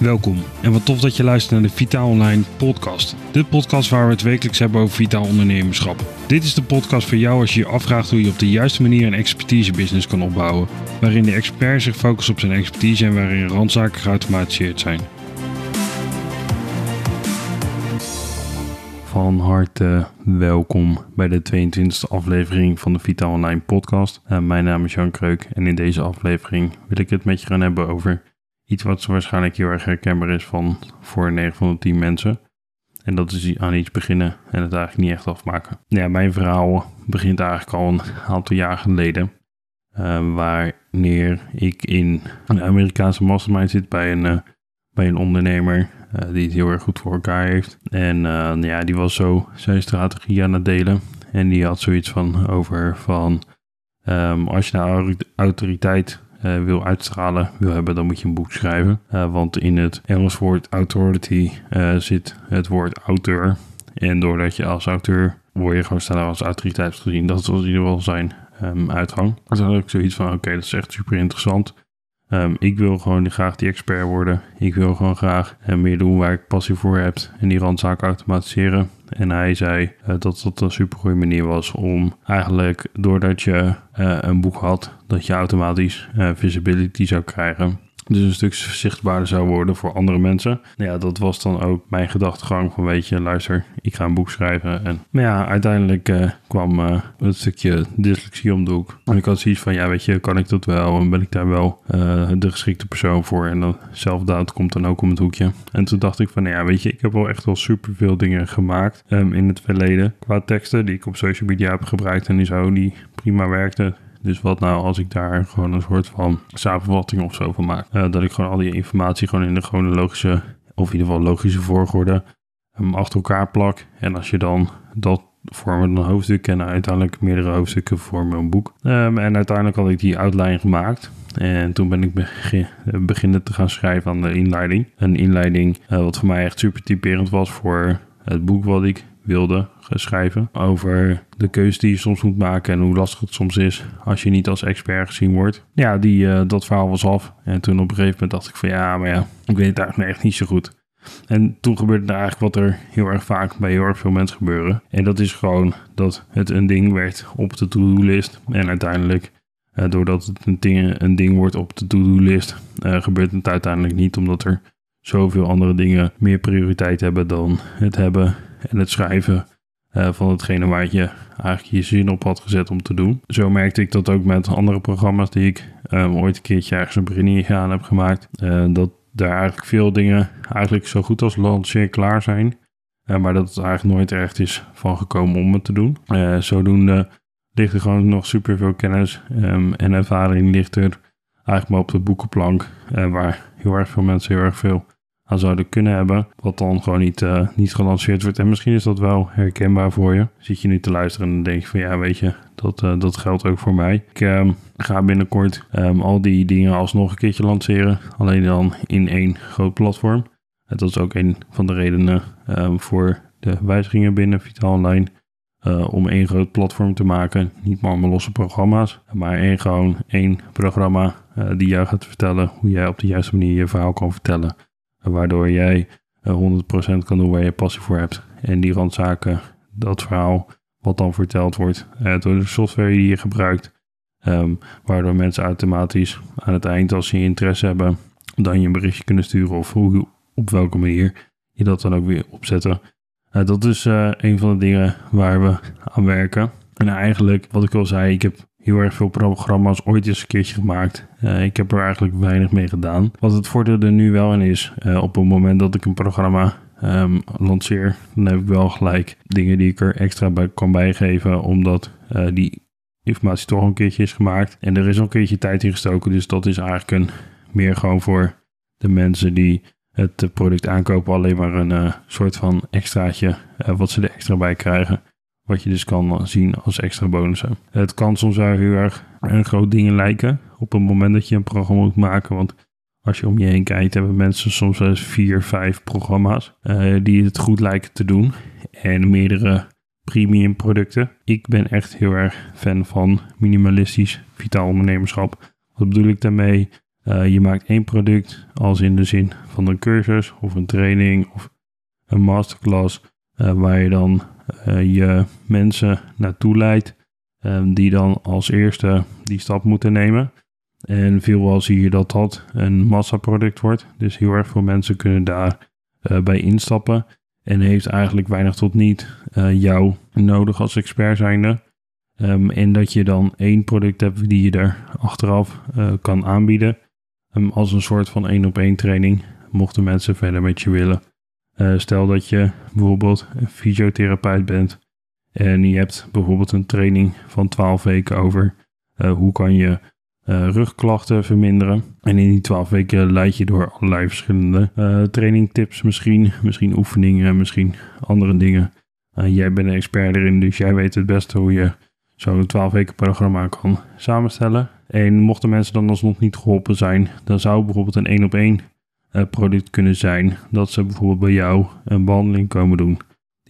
Welkom en wat tof dat je luistert naar de Vitaal Online podcast. De podcast waar we het wekelijks hebben over vitaal ondernemerschap. Dit is de podcast voor jou als je je afvraagt hoe je op de juiste manier een expertise-business kan opbouwen. Waarin de expert zich focust op zijn expertise en waarin randzaken geautomatiseerd zijn. Van harte welkom bij de 22e aflevering van de Vitaal Online podcast. Uh, mijn naam is Jan Kreuk en in deze aflevering wil ik het met je gaan hebben over Iets wat waarschijnlijk heel erg herkenbaar is van voor 9 van de 10 mensen. En dat is aan iets beginnen en het eigenlijk niet echt afmaken. Ja, mijn verhaal begint eigenlijk al een aantal jaar geleden. Uh, wanneer ik in een Amerikaanse mastermind zit bij een, uh, bij een ondernemer uh, die het heel erg goed voor elkaar heeft. En ja, die was zo zijn strategie aan het delen. En die had zoiets van over van um, als je nou autoriteit uh, wil uitstralen wil hebben, dan moet je een boek schrijven. Uh, want in het Engels woord authority uh, zit het woord auteur. En doordat je als auteur word je gewoon sneller als autoriteit gezien. Dat was in ieder geval zijn um, uitgang. Dan had ik zoiets van, oké, dat is echt super interessant. Um, ik wil gewoon graag die expert worden. Ik wil gewoon graag uh, meer doen waar ik passie voor heb en die randzaken automatiseren. En hij zei uh, dat dat een super goede manier was om eigenlijk doordat je uh, een boek had, dat je automatisch visibility zou krijgen dus een stuk zichtbaarder zou worden voor andere mensen. Nou ja, dat was dan ook mijn gedachtegang van weet je, luister, ik ga een boek schrijven. En maar ja, uiteindelijk uh, kwam uh, een stukje dyslexie om de hoek. En ik had zoiets van, ja weet je, kan ik dat wel? En ben ik daar wel uh, de geschikte persoon voor? En dan zelfdaad komt dan ook om het hoekje. En toen dacht ik van, nou ja weet je, ik heb wel echt wel super veel dingen gemaakt um, in het verleden. Qua teksten die ik op social media heb gebruikt en die zo, die prima werkten. Dus wat nou als ik daar gewoon een soort van samenvatting of zo van maak? Uh, dat ik gewoon al die informatie gewoon in de chronologische, of in ieder geval logische volgorde, um, achter elkaar plak. En als je dan dat vormen een hoofdstuk en uiteindelijk meerdere hoofdstukken vormen een boek. Um, en uiteindelijk had ik die outline gemaakt. En toen ben ik begin, beginnen te gaan schrijven aan de inleiding. Een inleiding uh, wat voor mij echt super typerend was voor het boek wat ik wilde schrijven. Over de keuze die je soms moet maken en hoe lastig het soms is als je niet als expert gezien wordt. Ja, die, uh, dat verhaal was af. En toen op een gegeven moment dacht ik van ja, maar ja, ik weet het eigenlijk echt niet zo goed. En toen gebeurde er eigenlijk wat er heel erg vaak bij heel erg veel mensen gebeuren. En dat is gewoon dat het een ding werd op de to-do-list. En uiteindelijk, uh, doordat het een ding, een ding wordt op de to-do-list, uh, gebeurt het uiteindelijk niet. Omdat er zoveel andere dingen meer prioriteit hebben dan het hebben en het schrijven uh, van hetgene waar je eigenlijk je zin op had gezet om te doen. Zo merkte ik dat ook met andere programma's die ik um, ooit een keertje ergens een begin gaan heb gemaakt. Uh, dat daar eigenlijk veel dingen eigenlijk zo goed als lanceer klaar zijn. Maar dat het eigenlijk nooit echt is van gekomen om het te doen. zodoende ligt er gewoon nog super veel kennis um, en ervaring ligt er eigenlijk maar op de boekenplank. waar heel erg veel mensen heel erg veel aan zouden kunnen hebben. Wat dan gewoon niet, uh, niet gelanceerd wordt. En misschien is dat wel herkenbaar voor je. Zit je nu te luisteren en dan denk je van ja, weet je, dat, uh, dat geldt ook voor mij. Ik uh, ga binnenkort um, al die dingen alsnog een keertje lanceren. Alleen dan in één groot platform. En dat is ook een van de redenen um, voor de wijzigingen binnen Vitaal Online. Uh, om één groot platform te maken. Niet maar allemaal losse programma's. Maar één gewoon één programma uh, die jou gaat vertellen hoe jij op de juiste manier je verhaal kan vertellen. Waardoor jij 100% kan doen waar je passie voor hebt. En die randzaken, dat verhaal wat dan verteld wordt uh, door de software die je gebruikt. Um, waardoor mensen automatisch aan het eind, als ze interesse hebben, dan je een berichtje kunnen sturen of hoe, op welke manier je dat dan ook weer opzetten. Uh, dat is een van de dingen waar we aan werken. En eigenlijk, wat ik al zei, ik heb heel erg veel programma's ooit eens een keertje gemaakt. Uh, ik heb er eigenlijk weinig mee gedaan. Wat het voordeel er nu wel in is, uh, op het moment dat ik een programma um, lanceer, dan heb ik wel gelijk dingen die ik er extra bij kan bijgeven, omdat uh, die informatie toch een keertje is gemaakt. En er is al een keertje tijd in gestoken, dus dat is eigenlijk een, meer gewoon voor de mensen die het product aankopen, alleen maar een soort van extraatje wat ze er extra bij krijgen. Wat je dus kan zien als extra bonussen. Het kan soms wel heel erg een groot ding lijken op het moment dat je een programma moet maken. Want als je om je heen kijkt, hebben mensen soms wel eens vier, vijf programma's uh, die het goed lijken te doen. En meerdere premium producten. Ik ben echt heel erg fan van minimalistisch vitaal ondernemerschap. Wat bedoel ik daarmee? je maakt één product als in de zin van een cursus of een training of een masterclass waar je dan je mensen naartoe leidt Ehm, die dan als eerste die stap moeten nemen. En veelal zie je dat dat een massaproduct wordt. Dus heel erg veel mensen kunnen daar uh, bij instappen. En heeft eigenlijk weinig tot niet uh, jou nodig als expert zijnde. Um, en dat je dan één product hebt die je er achteraf kan aanbieden. Um, als een soort van één op één training. Mochten mensen verder met je willen. Stel dat je bijvoorbeeld een fysiotherapeut bent. En je hebt bijvoorbeeld een training van 12 weken over uh, hoe kan je uh, rugklachten verminderen. En in die 12 weken leid je door allerlei verschillende trainingtips misschien. Misschien oefeningen, misschien andere dingen. jij bent een expert erin, dus jij weet het beste hoe je zo'n 12 weken programma kan samenstellen. En mochten mensen dan alsnog niet geholpen zijn, dan zou bijvoorbeeld een 1 op 1 product kunnen zijn dat ze bijvoorbeeld bij jou een behandeling komen doen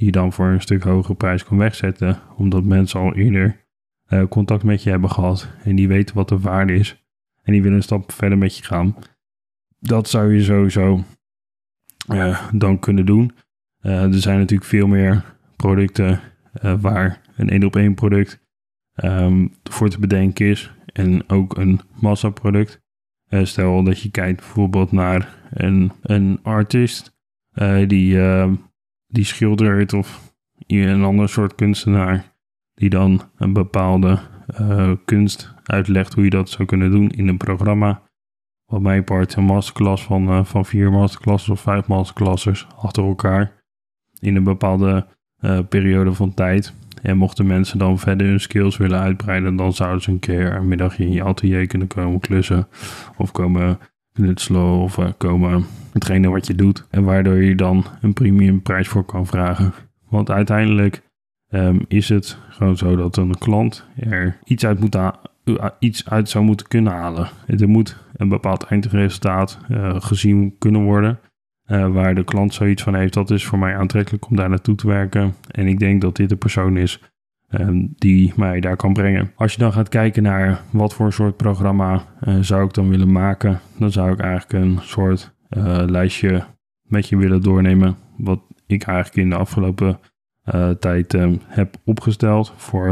die je dan voor een stuk hogere prijs kan wegzetten, omdat mensen al eerder uh, contact met je hebben gehad en die weten wat de waarde is en die willen een stap verder met je gaan. Dat zou je sowieso uh, dan kunnen doen. Uh, er zijn natuurlijk veel meer producten waar een één op één product um, voor te bedenken is en ook een massaproduct. stel dat je kijkt bijvoorbeeld naar een, een artist die ehm, die schildert of een ander soort kunstenaar die dan een bepaalde uh, kunst uitlegt hoe je dat zou kunnen doen in een programma. Wat mij part een masterclass van, uh, van vier masterclasses of vijf masterclasses achter elkaar in een bepaalde uh, periode van tijd. En mochten mensen dan verder hun skills willen uitbreiden, dan zouden ze een keer een middagje in je atelier kunnen komen klussen of komen knutselen of uh, komen hetgene wat je doet. En waardoor je dan een premium prijs voor kan vragen. Want uiteindelijk um, is het gewoon zo dat een klant er iets uit, moet iets uit zou moeten kunnen halen. Er moet een bepaald eindresultaat uh, gezien kunnen worden. Uh, waar de klant zoiets van heeft, dat is voor mij aantrekkelijk om daar naartoe te werken. En ik denk dat dit de persoon is Ehm, die mij daar kan brengen. Als je dan gaat kijken naar wat voor soort programma uh, zou ik dan willen maken, dan zou ik eigenlijk een soort uh, lijstje met je willen doornemen. Wat ik eigenlijk in de afgelopen uh, tijd ehm, heb opgesteld voor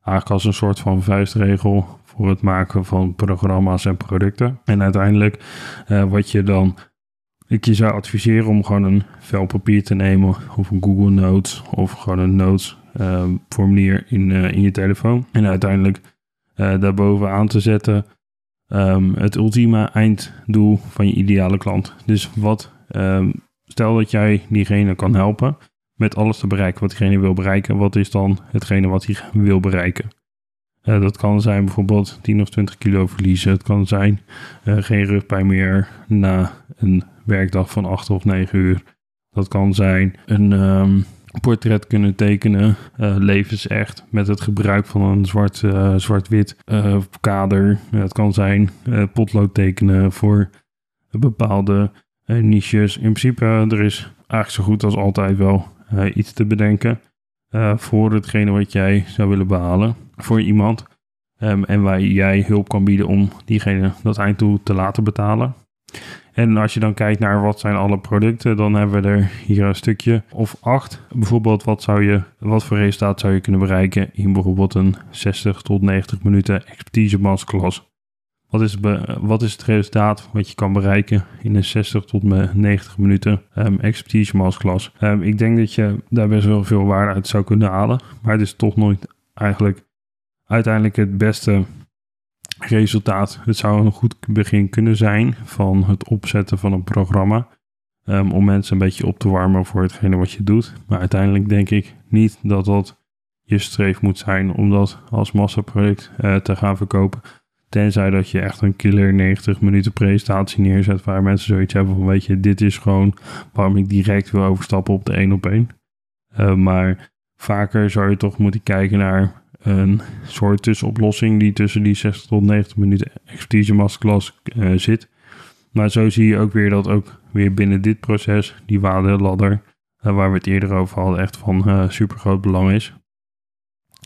eigenlijk als een soort van vuistregel voor het maken van programma's en producten. En uiteindelijk wat je dan ik zou adviseren om gewoon een vel papier te nemen of een Google Notes of gewoon een Notes formulier in, eh, in je telefoon. En uiteindelijk uh, daarboven aan te zetten ehm, het ultieme einddoel van je ideale klant. Dus wat, ehm, stel dat jij diegene kan helpen met alles te bereiken wat diegene wil bereiken. Wat is dan hetgene wat hij wil bereiken? Uh, dat kan zijn bijvoorbeeld 10 of 20 kilo verliezen. Het kan zijn geen rugpijn meer na een werkdag van 8 of 9 uur. Dat kan zijn een, portret kunnen tekenen, uh, levensecht, met het gebruik van een zwart, uh, zwart-wit uh, kader. het kan zijn potlood tekenen voor bepaalde niches. In principe, er is eigenlijk zo goed als altijd wel iets te bedenken voor hetgene wat jij zou willen behalen voor iemand. Um, en waar jij hulp kan bieden om diegene dat einddoel te laten betalen. En als je dan kijkt naar wat zijn alle producten, dan hebben we er hier een stukje of acht. Bijvoorbeeld wat, zou je, wat voor resultaat zou je kunnen bereiken in bijvoorbeeld een 60 tot 90 minuten expertise masterclass. Wat is, wat is het resultaat wat je kan bereiken in een 60 tot 90 minuten um, expertise masterclass? Um, ik denk dat je daar best wel veel waarde uit zou kunnen halen. Maar het is toch nooit eigenlijk uiteindelijk het beste resultaat. Het zou een goed begin kunnen zijn van het opzetten van een programma. Um, om mensen een beetje op te warmen voor hetgene wat je doet. Maar uiteindelijk denk ik niet dat dat je streef moet zijn om dat als massaproduct uh, te gaan verkopen. Tenzij dat je echt een killer 90 minuten presentatie neerzet waar mensen zoiets hebben van weet je, dit is gewoon waarom ik direct wil overstappen op de één op één. Uh, maar vaker zou je toch moeten kijken naar een soort tussenoplossing die tussen die 60 tot 90 minuten expertise masterclass uh, zit. Maar zo zie je ook weer dat ook weer binnen dit proces die waardeladder, uh, waar we het eerder over hadden, echt van uh, super groot belang is.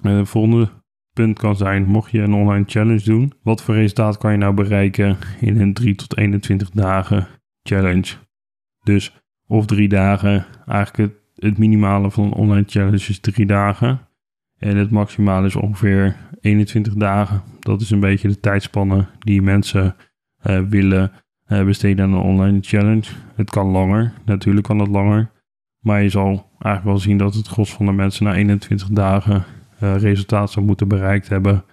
de volgende punt kan zijn, mocht je een online challenge doen, wat voor resultaat kan je nou bereiken in een 3 tot 21 dagen challenge? Dus of drie dagen, eigenlijk het, het minimale van een online challenge is drie dagen. En het maximale is ongeveer 21 dagen. Dat is een beetje de tijdspanne die mensen uh, willen uh, besteden aan een online challenge. Het kan langer, natuurlijk kan het langer. Maar je zal eigenlijk wel zien dat het gros van de mensen na 21 dagen uh, resultaat zou moeten bereikt hebben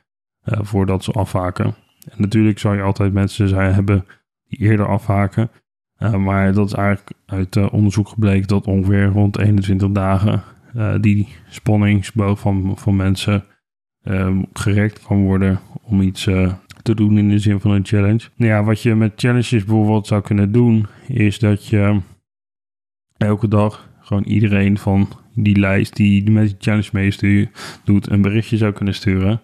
voordat ze afhaken. En natuurlijk zou je altijd mensen zijn hebben die eerder afhaken. maar dat is eigenlijk uit onderzoek gebleken dat ongeveer rond 21 dagen die spanningsboog van, van mensen gerekt kan worden om iets te doen in de zin van een challenge. Nou ja, wat je met challenges bijvoorbeeld zou kunnen doen, is dat je elke dag gewoon iedereen van die lijst die met die challenge meestuurt, doet, een berichtje zou kunnen sturen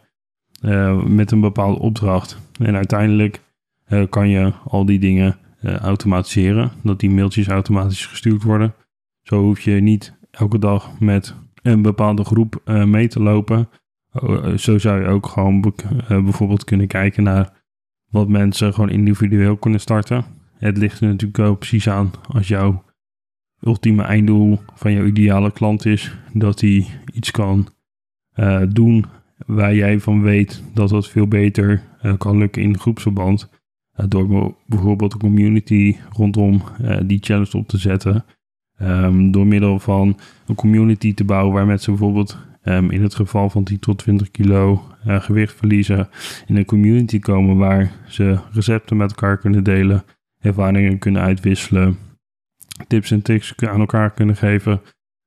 uh, met een bepaalde opdracht. En uiteindelijk uh, kan je al die dingen uh, automatiseren, dat die mailtjes automatisch gestuurd worden. Zo hoef je niet elke dag met een bepaalde groep mee te lopen. Oh, eh, zo zou je ook gewoon eh, bijvoorbeeld kunnen kijken naar wat mensen gewoon individueel kunnen starten. Het ligt er natuurlijk ook precies aan als jouw ultieme einddoel van jouw ideale klant is dat hij iets kan doen waar jij van weet dat dat veel beter kan lukken in groepsverband. Door bijvoorbeeld een community rondom die challenge op te zetten. Um, door middel van een community te bouwen waar mensen bijvoorbeeld um, in het geval van 10 tot 20 kilo uh, gewicht verliezen, in een community komen waar ze recepten met elkaar kunnen delen, ervaringen kunnen uitwisselen, tips en tricks aan elkaar kunnen geven.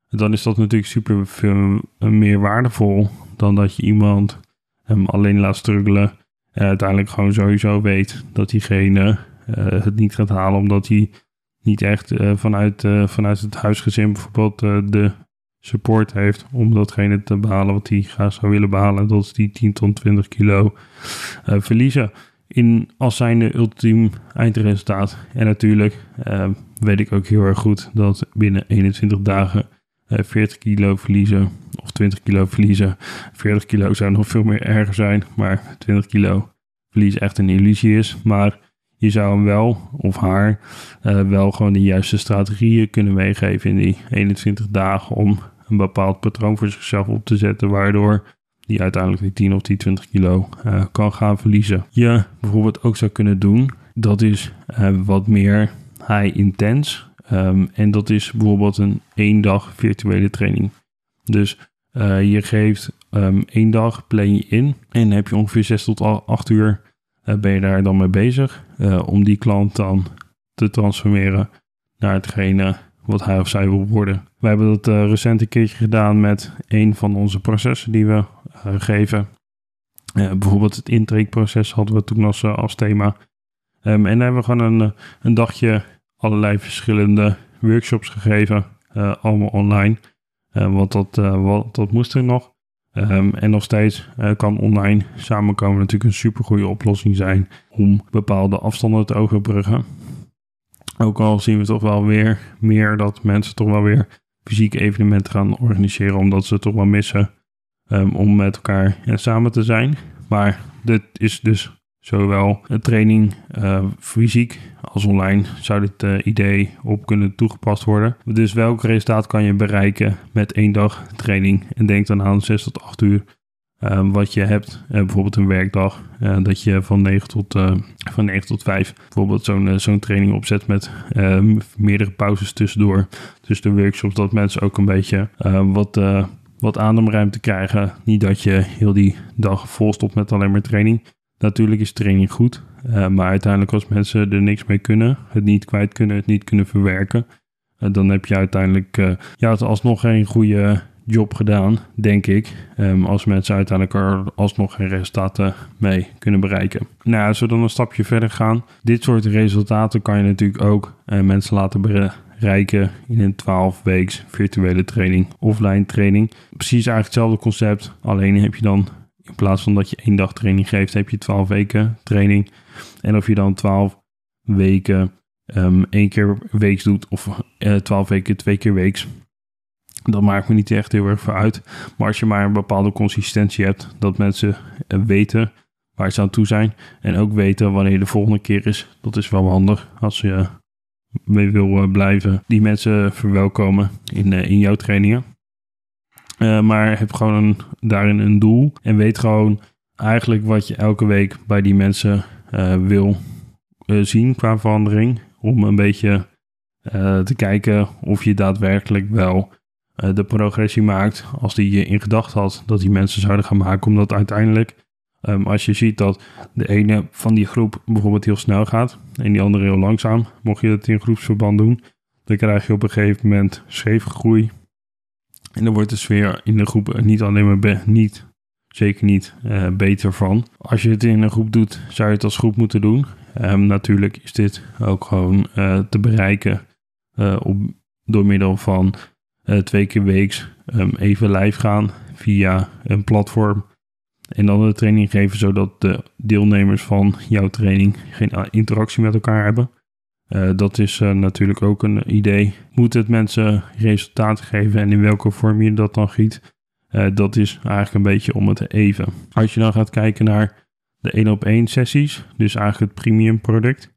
Dan is dat natuurlijk super veel eh, meer waardevol dan dat je iemand um, alleen laat struggelen. En uiteindelijk gewoon sowieso weet dat diegene uh, het niet gaat halen omdat hij niet echt uh, vanuit, uh, vanuit het huisgezin bijvoorbeeld de support heeft om datgene te behalen wat hij graag zou willen behalen. Dat is die 10 tot 20 kilo verliezen. In, als zijnde ultiem eindresultaat. En natuurlijk weet ik ook heel erg goed dat binnen 21 dagen uh, eh, 40 kilo verliezen of 20 kilo verliezen. 40 kilo zou nog veel meer erger zijn, maar 20 kilo verlies echt een illusie is. Maar je zou hem wel of haar wel gewoon de juiste strategieën kunnen meegeven in die 21 dagen om een bepaald patroon voor zichzelf op te zetten, waardoor die uiteindelijk die 10 of die 20 kilo uh, kan gaan verliezen. Je bijvoorbeeld ook zou kunnen doen, dat is uh, wat meer high intense. Um, en dat is bijvoorbeeld een één dag virtuele training. Dus je geeft um, één dag, plan je in en heb je ongeveer 6 tot 8 uur ben je daar dan mee bezig om die klant dan te transformeren naar hetgene wat hij of zij wil worden. We hebben dat uh, recent een keertje gedaan met een van onze processen die we geven. Bijvoorbeeld het intakeproces hadden we toen als, thema. Um, en dan hebben we gewoon een, een dagje allerlei verschillende workshops gegeven. allemaal online. want dat, dat moest er nog. Um, en nog steeds kan online samenkomen natuurlijk een supergoeie oplossing zijn om bepaalde afstanden te overbruggen. Ook al zien we toch wel weer meer dat mensen toch wel weer fysieke evenementen gaan organiseren, omdat ze toch wel missen um, om met elkaar ja, samen te zijn. Maar dit is dus zowel training uh, fysiek als online zou dit uh, idee op kunnen toegepast worden. Dus welk resultaat kan je bereiken met één dag training? En denk dan aan 6 tot 8 uur Ehm, wat je hebt, bijvoorbeeld een werkdag, dat je van 9 tot, van 9 tot 5 bijvoorbeeld zo'n zo'n training opzet met meerdere pauzes tussendoor. Tussen de workshops, dat mensen ook een beetje wat, wat ademruimte krijgen. Niet dat je heel die dag vol stopt met alleen maar training. Natuurlijk is training goed, maar uiteindelijk als mensen er niks mee kunnen, het niet kwijt kunnen, het niet kunnen verwerken, dan heb je uiteindelijk ja, het alsnog geen goede job gedaan, denk ik. Um, als mensen uiteindelijk er alsnog geen resultaten mee kunnen bereiken. Nou, als we dan een stapje verder gaan. Dit soort resultaten kan je natuurlijk ook mensen laten bereiken in een 12 weeks virtuele training, offline training. Precies eigenlijk hetzelfde concept. Alleen heb je dan in plaats van dat je één dag training geeft, heb je 12 weken training. En of je dan 12 weken um, één keer weeks doet of uh, eh, 12 weken twee keer weeks dat maakt me niet echt heel erg veel uit. Maar als je maar een bepaalde consistentie hebt, dat mensen weten waar ze aan toe zijn. En ook weten wanneer de volgende keer is. Dat is wel handig als je mee wil eh, blijven. Die mensen verwelkomen in, eh, in jouw trainingen. Uh, maar heb gewoon daarin een doel. En weet gewoon eigenlijk wat je elke week bij die mensen wil zien qua verandering. Om een beetje te kijken of je daadwerkelijk wel de progressie maakt als die je in gedachten had dat die mensen zouden gaan maken. Omdat uiteindelijk Um, als je ziet dat de ene van die groep bijvoorbeeld heel snel gaat en die andere heel langzaam, mocht je dat in groepsverband doen, dan krijg je op een gegeven moment scheve groei. En dan wordt de sfeer in de groep niet alleen maar niet, zeker niet, uh, beter van. Als je het in een groep doet, zou je het als groep moeten doen. Um, natuurlijk is dit ook gewoon uh, te bereiken op, door middel van twee keer weeks um, even live gaan via een platform en dan de training geven zodat de deelnemers van jouw training geen interactie met elkaar hebben. Uh, dat is uh, natuurlijk ook een idee. Moet het mensen resultaten geven en in welke vorm je dat dan giet? Uh, dat is eigenlijk een beetje om het even. Als je dan gaat kijken naar de 1 op 1 sessies, dus eigenlijk het premium product,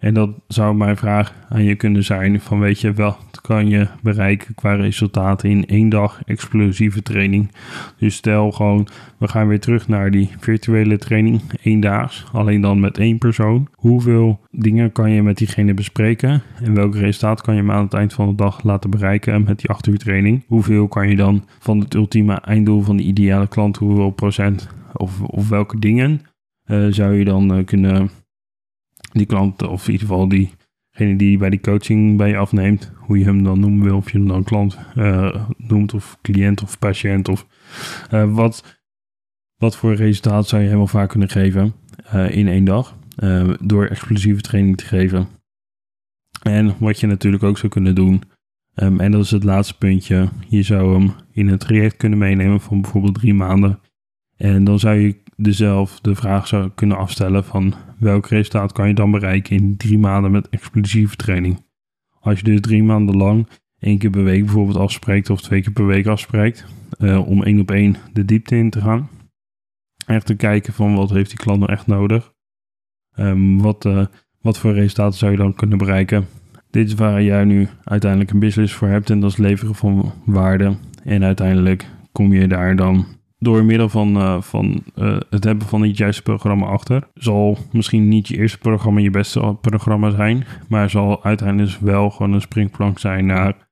en dat zou mijn vraag aan je kunnen zijn: van weet je, wat kan je bereiken qua resultaten in één dag explosieve training? Dus stel gewoon, we gaan weer terug naar die virtuele training, daags, alleen dan met één persoon. Hoeveel dingen kan je met diegene bespreken? En welk resultaat kan je hem aan het eind van de dag laten bereiken met die 8 uur training? Hoeveel kan je dan van het ultieme einddoel van de ideale klant, hoeveel procent of, of welke dingen uh, zou je dan uh, kunnen die klant, of in ieder geval diegene die bij die coaching bij je afneemt, hoe je hem dan noemen wil, of je hem dan klant uh, noemt, of cliënt of patiënt, of uh, wat, wat voor resultaat zou je helemaal vaak kunnen geven uh, in één dag, door explosieve training te geven. En wat je natuurlijk ook zou kunnen doen, um, en dat is het laatste puntje, je zou hem in een traject kunnen meenemen van bijvoorbeeld drie maanden. En dan zou je dezelfde de vraag zou kunnen afstellen van welk resultaat kan je dan bereiken in drie maanden met explosieve training. Als je dus drie maanden lang één keer per week bijvoorbeeld afspreekt of twee keer per week afspreekt uh, om één op één de diepte in te gaan. Echt te kijken van wat heeft die klant nou echt nodig. Um, wat, uh, wat voor resultaten zou je dan kunnen bereiken. Dit is waar jij nu uiteindelijk een business voor hebt en dat is leveren van waarde. En uiteindelijk kom je daar dan door middel van, uh, van uh, het hebben van het juiste programma achter. Zal misschien niet je eerste programma je beste programma zijn, maar zal uiteindelijk wel gewoon een springplank zijn naar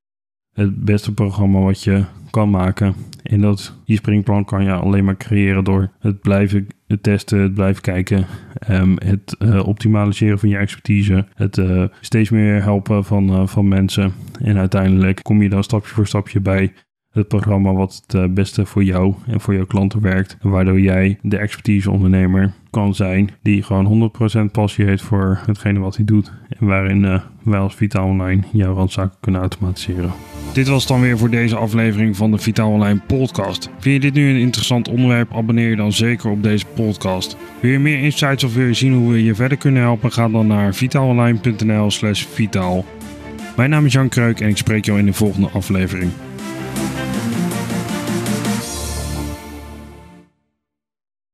het beste programma wat je kan maken. En dat, die springplank kan je alleen maar creëren door het blijven testen, het blijven kijken, um, het uh, optimaliseren van je expertise, het steeds meer helpen van, van mensen. En uiteindelijk kom je dan stapje voor stapje bij het programma wat het eh, beste voor jou en voor jouw klanten werkt. Waardoor jij de expertise ondernemer kan zijn die gewoon 100% passie heeft voor hetgene wat hij doet. En waarin uh, wij als Vitaal Online jouw randzaken kunnen automatiseren. Dit was dan weer voor deze aflevering van de Vitaal Online podcast. Vind je dit nu een interessant onderwerp? Abonneer je dan zeker op deze podcast. Wil je meer insights of wil je zien hoe we je verder kunnen helpen? Ga dan naar vitaalonline.nl slash vitaal. Mijn naam is Jan Kreuk en ik spreek jou in de volgende aflevering. Bye.